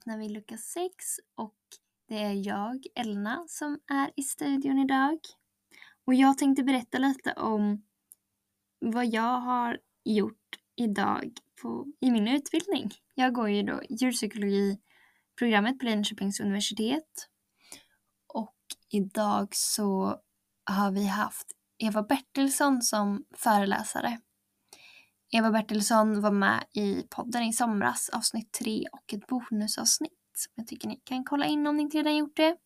öppnar vi lucka 6 och det är jag, Elna, som är i studion idag. Och jag tänkte berätta lite om vad jag har gjort idag på, i min utbildning. Jag går ju då djurpsykologiprogrammet på Linköpings universitet. Och idag så har vi haft Eva Bertilsson som föreläsare. Eva Bertilsson var med i podden i somras, avsnitt 3 och ett bonusavsnitt. Jag tycker ni kan kolla in om ni inte redan gjort det.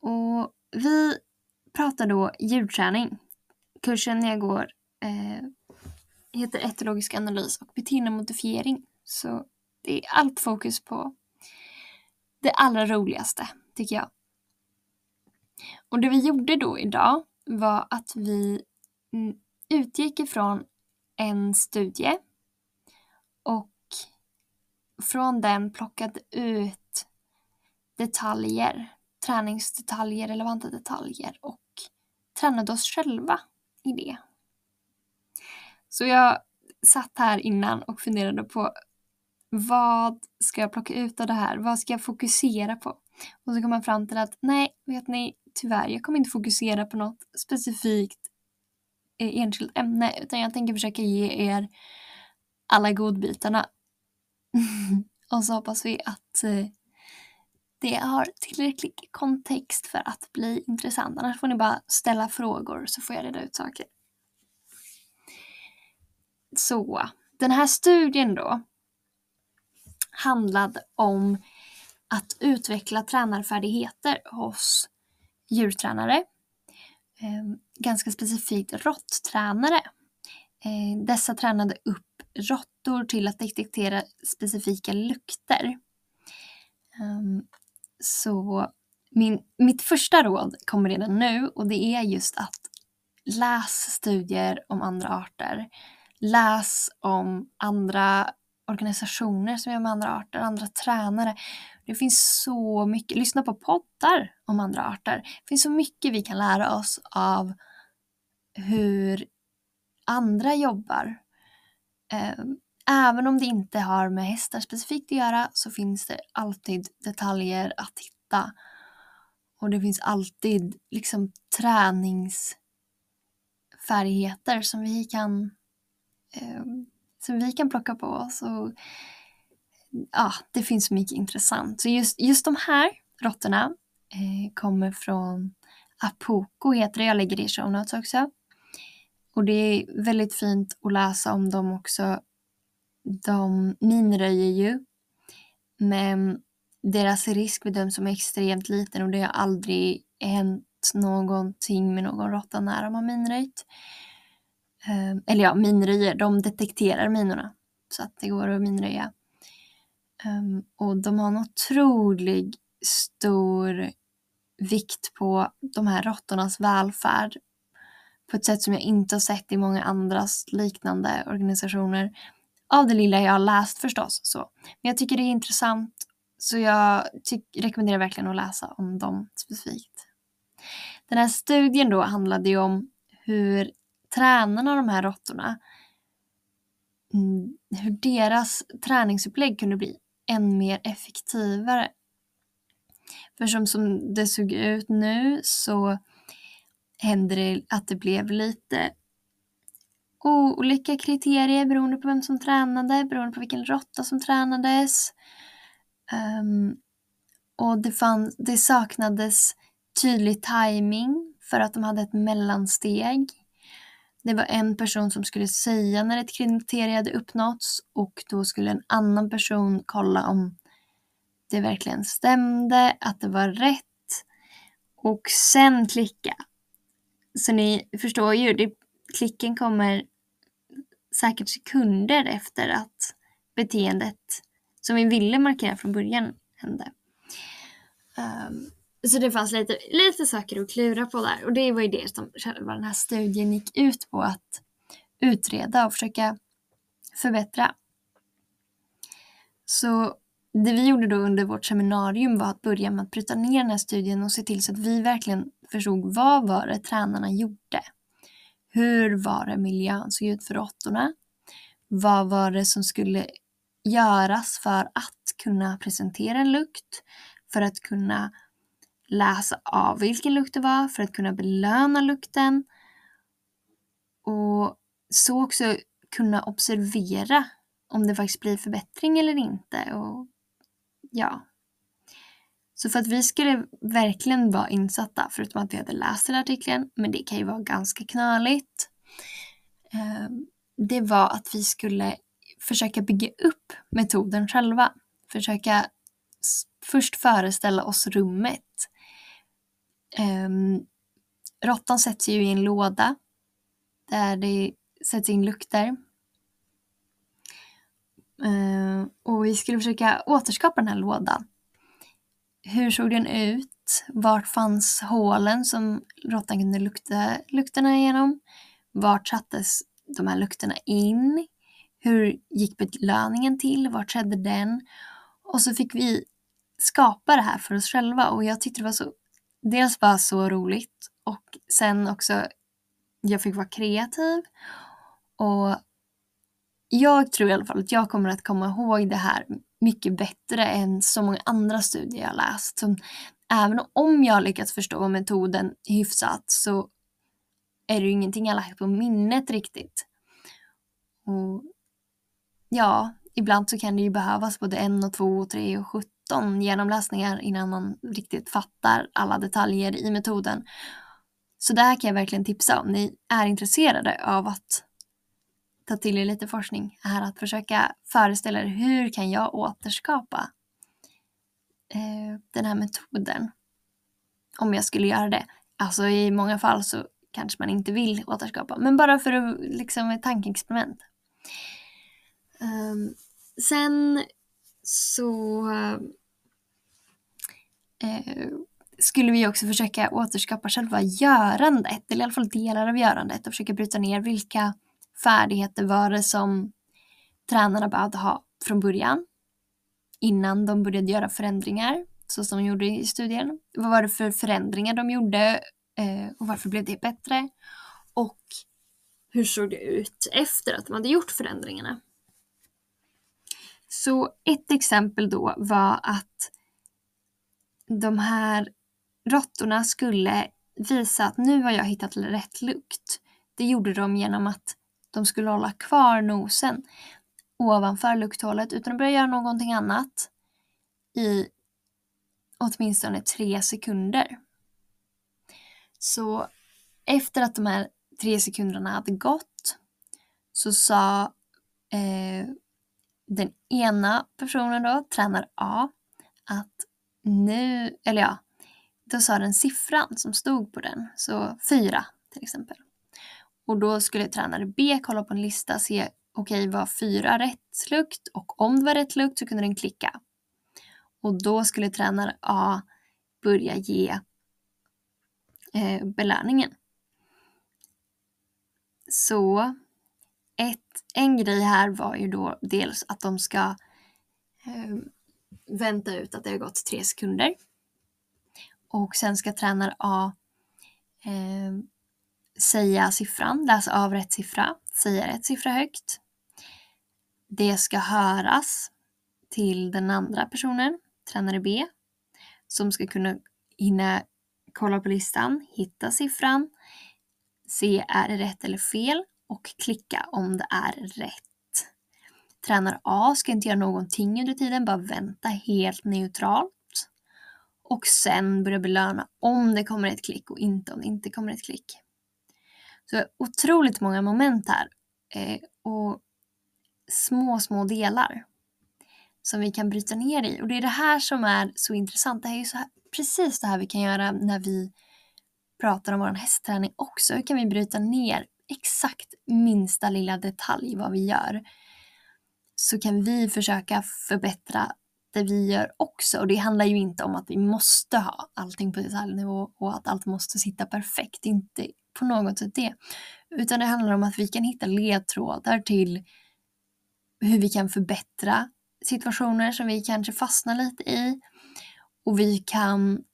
Och vi pratar då ljudträning. Kursen jag går eh, heter etologisk analys och beteendemodifiering. Så det är allt fokus på det allra roligaste, tycker jag. Och det vi gjorde då idag var att vi utgick ifrån en studie och från den plockade ut detaljer, träningsdetaljer, relevanta detaljer och tränade oss själva i det. Så jag satt här innan och funderade på vad ska jag plocka ut av det här? Vad ska jag fokusera på? Och så kom man fram till att nej, vet ni, tyvärr, jag kommer inte fokusera på något specifikt Eh, enskilt ämne utan jag tänker försöka ge er alla godbitarna. och så hoppas vi att eh, det har tillräcklig kontext för att bli intressant. Annars får ni bara ställa frågor så får jag reda ut saker. Så, den här studien då handlade om att utveckla tränarfärdigheter hos djurtränare ehm, ganska specifikt råtttränare. Eh, dessa tränade upp råttor till att detektera specifika lukter. Um, så min, mitt första råd kommer redan nu och det är just att läs studier om andra arter. Läs om andra organisationer som gör med andra arter, andra tränare. Det finns så mycket, lyssna på poddar om andra arter. Det finns så mycket vi kan lära oss av hur andra jobbar. Ehm, även om det inte har med hästar specifikt att göra så finns det alltid detaljer att hitta. Och det finns alltid liksom träningsfärdigheter som vi kan ehm, som vi kan plocka på oss. Och, ja, det finns mycket intressant. Så just, just de här råttorna eh, kommer från Apoko heter det. Jag lägger det i show notes också. Och det är väldigt fint att läsa om dem också. De minröjer ju. Men deras risk bedöms som extremt liten och det har aldrig hänt någonting med någon råtta när de har minröjt. Eh, eller ja, minröjer, de detekterar minorna så att det går att minröja. Um, och de har en otrolig stor vikt på de här råttornas välfärd på ett sätt som jag inte har sett i många andras liknande organisationer. Av det lilla jag har läst förstås. Så. Men jag tycker det är intressant så jag rekommenderar verkligen att läsa om dem specifikt. Den här studien då handlade ju om hur tränarna av de här råttorna, mm, hur deras träningsupplägg kunde bli än mer effektivare. För som, som det såg ut nu så hände det att det blev lite olika kriterier beroende på vem som tränade, beroende på vilken råtta som tränades. Um, och det, fann, det saknades tydlig timing för att de hade ett mellansteg. Det var en person som skulle säga när ett kriterie hade uppnåtts och då skulle en annan person kolla om det verkligen stämde, att det var rätt och sen klicka. Så ni förstår ju, det, klicken kommer säkert sekunder efter att beteendet som vi ville markera från början hände. Um, så det fanns lite, lite saker att klura på där och det var ju det som själva den här studien gick ut på att utreda och försöka förbättra. Så det vi gjorde då under vårt seminarium var att börja med att bryta ner den här studien och se till så att vi verkligen förstod vad var det tränarna gjorde? Hur var det miljön såg ut för råttorna? Vad var det som skulle göras för att kunna presentera en lukt, för att kunna läsa av vilken lukt det var, för att kunna belöna lukten och så också kunna observera om det faktiskt blir förbättring eller inte. Och ja. Så för att vi skulle verkligen vara insatta, förutom att vi hade läst den artikeln, men det kan ju vara ganska knöligt, eh, det var att vi skulle försöka bygga upp metoden själva. Försöka först föreställa oss rummet. Um, råttan sätts ju i en låda där det sätts in lukter. Uh, och vi skulle försöka återskapa den här lådan. Hur såg den ut? Vart fanns hålen som råttan kunde lukta lukterna igenom? Vart sattes de här lukterna in? Hur gick belöningen till? Vart skedde den? Och så fick vi skapa det här för oss själva och jag tyckte det var så, dels var så roligt och sen också jag fick vara kreativ och jag tror i alla fall att jag kommer att komma ihåg det här mycket bättre än så många andra studier jag läst. Så även om jag lyckats förstå metoden hyfsat så är det ju ingenting jag lagt på minnet riktigt. Och ja, ibland så kan det ju behövas både en och två och tre och sjutton genomläsningar innan man riktigt fattar alla detaljer i metoden. Så det här kan jag verkligen tipsa om ni är intresserade av att ta till er lite forskning är att försöka föreställa er hur kan jag återskapa eh, den här metoden om jag skulle göra det. Alltså i många fall så kanske man inte vill återskapa, men bara för att liksom ett tankeexperiment. Um, sen så eh, skulle vi också försöka återskapa själva görandet, eller i alla fall delar av görandet och försöka bryta ner vilka färdigheter var det som tränarna behövde ha från början innan de började göra förändringar så som de gjorde i studien. Vad var det för förändringar de gjorde eh, och varför blev det bättre? Och hur såg det ut efter att de hade gjort förändringarna? Så ett exempel då var att de här råttorna skulle visa att nu har jag hittat rätt lukt. Det gjorde de genom att de skulle hålla kvar nosen ovanför lukthålet utan att börja göra någonting annat i åtminstone tre sekunder. Så efter att de här tre sekunderna hade gått så sa eh, den ena personen då, tränare A, att nu, eller ja, då sa den siffran som stod på den, så fyra till exempel. Och då skulle tränare B kolla på en lista, se okej, okay, var fyra rätt lukt? Och om det var rätt lukt så kunde den klicka. Och då skulle tränare A börja ge eh, belöningen. Så ett, en grej här var ju då dels att de ska eh, vänta ut att det har gått tre sekunder. Och sen ska tränare A eh, säga siffran, läsa av rätt siffra, säga rätt siffra högt. Det ska höras till den andra personen, tränare B, som ska kunna hinna kolla på listan, hitta siffran, se är det rätt eller fel och klicka om det är rätt. Tränare A ska inte göra någonting under tiden, bara vänta helt neutralt. Och sen börja belöna om det kommer ett klick och inte om det inte kommer ett klick. Så otroligt många moment här. Eh, och små, små delar som vi kan bryta ner i. Och det är det här som är så intressant. Det här är ju så här, precis det här vi kan göra när vi pratar om vår hästträning också. Hur kan vi bryta ner exakt minsta lilla detalj vad vi gör? Så kan vi försöka förbättra det vi gör också. Och det handlar ju inte om att vi måste ha allting på detaljnivå och att allt måste sitta perfekt. Inte på något sätt det. Utan det handlar om att vi kan hitta ledtrådar till hur vi kan förbättra situationer som vi kanske fastnar lite i. Och vi kan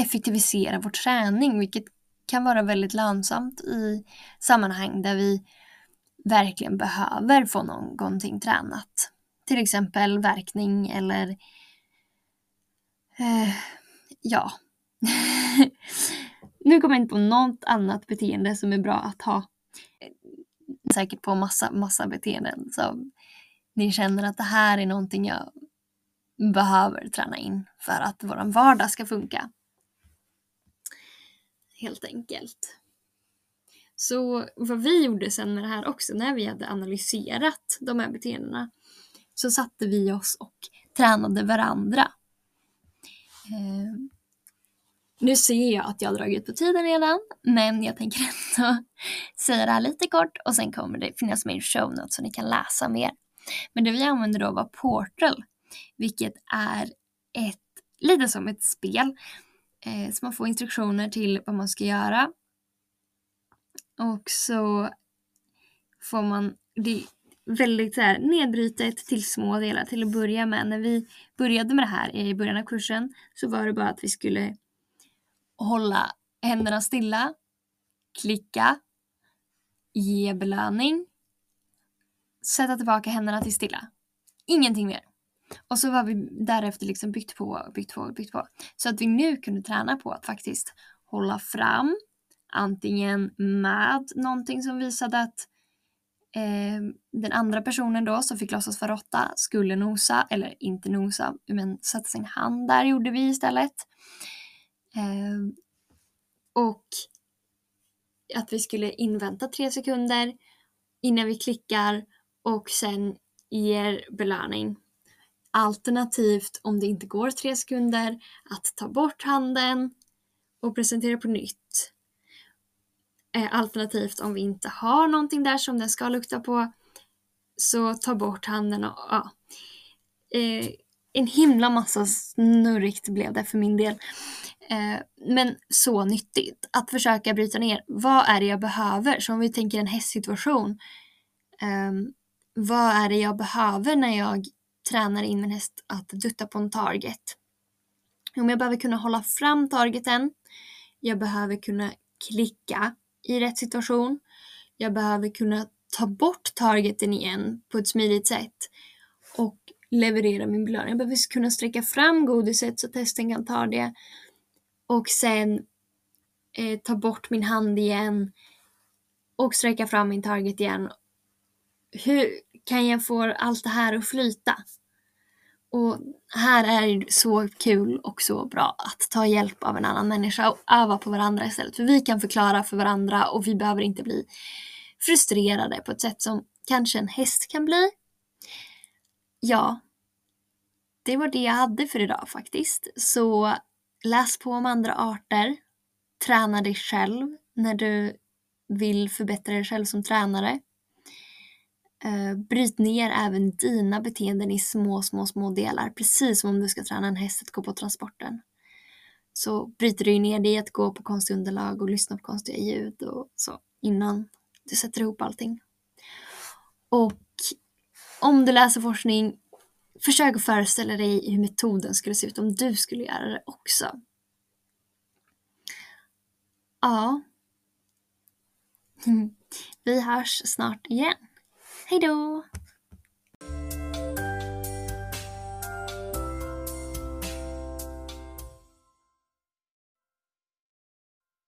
effektivisera vår träning, vilket kan vara väldigt lönsamt i sammanhang där vi verkligen behöver få någonting tränat. till exempel verkning eller eh, ja. nu kommer jag inte på något annat beteende som är bra att ha. Eh, säkert på massa, massa beteenden. Så ni känner att det här är någonting jag behöver träna in för att vår vardag ska funka. Helt enkelt. Så vad vi gjorde sen med det här också, när vi hade analyserat de här beteendena, så satte vi oss och tränade varandra. Eh, nu ser jag att jag har dragit på tiden redan, men jag tänker ändå säga det här lite kort och sen kommer det finnas med i show notes så ni kan läsa mer. Men det vi använde då var Portal, vilket är ett, lite som ett spel. Eh, så man får instruktioner till vad man ska göra. Och så får man det väldigt så här, nedbrytet till små delar till att börja med. När vi började med det här i början av kursen så var det bara att vi skulle hålla händerna stilla, klicka, ge belöning, sätta tillbaka händerna till stilla. Ingenting mer. Och så var vi därefter liksom byggt på, byggt på, byggt på. Så att vi nu kunde träna på att faktiskt hålla fram, antingen med någonting som visade att eh, den andra personen då som fick låtsas vara råtta skulle nosa, eller inte nosa, men sätta sin hand där gjorde vi istället. Eh, och att vi skulle invänta tre sekunder innan vi klickar och sen ger belöning. Alternativt om det inte går tre sekunder att ta bort handen och presentera på nytt. Eh, alternativt om vi inte har någonting där som den ska lukta på så ta bort handen och ja. Eh, en himla massa snurrigt blev det för min del. Eh, men så nyttigt att försöka bryta ner. Vad är det jag behöver? Så om vi tänker en hästsituation. Ehm, vad är det jag behöver när jag tränar in min häst att dutta på en target? Om jag behöver kunna hålla fram targeten. Jag behöver kunna klicka i rätt situation. Jag behöver kunna ta bort targeten igen på ett smidigt sätt och leverera min belöning. Jag behöver kunna sträcka fram godiset så att hästen kan ta det och sen eh, ta bort min hand igen och sträcka fram min target igen. Hur kan jag få allt det här att flyta? Och här är det så kul och så bra att ta hjälp av en annan människa och öva på varandra istället. För vi kan förklara för varandra och vi behöver inte bli frustrerade på ett sätt som kanske en häst kan bli. Ja, det var det jag hade för idag faktiskt. Så läs på om andra arter. Träna dig själv när du vill förbättra dig själv som tränare. Eh, bryt ner även dina beteenden i små, små, små delar. Precis som om du ska träna en häst att gå på transporten. Så bryter du ner det i att gå på konstiga underlag och lyssna på konstiga ljud och så innan du sätter ihop allting. Och om du läser forskning, försök att föreställa dig hur metoden skulle se ut om du skulle göra det också. Ja. Vi hörs snart igen. Hejdå!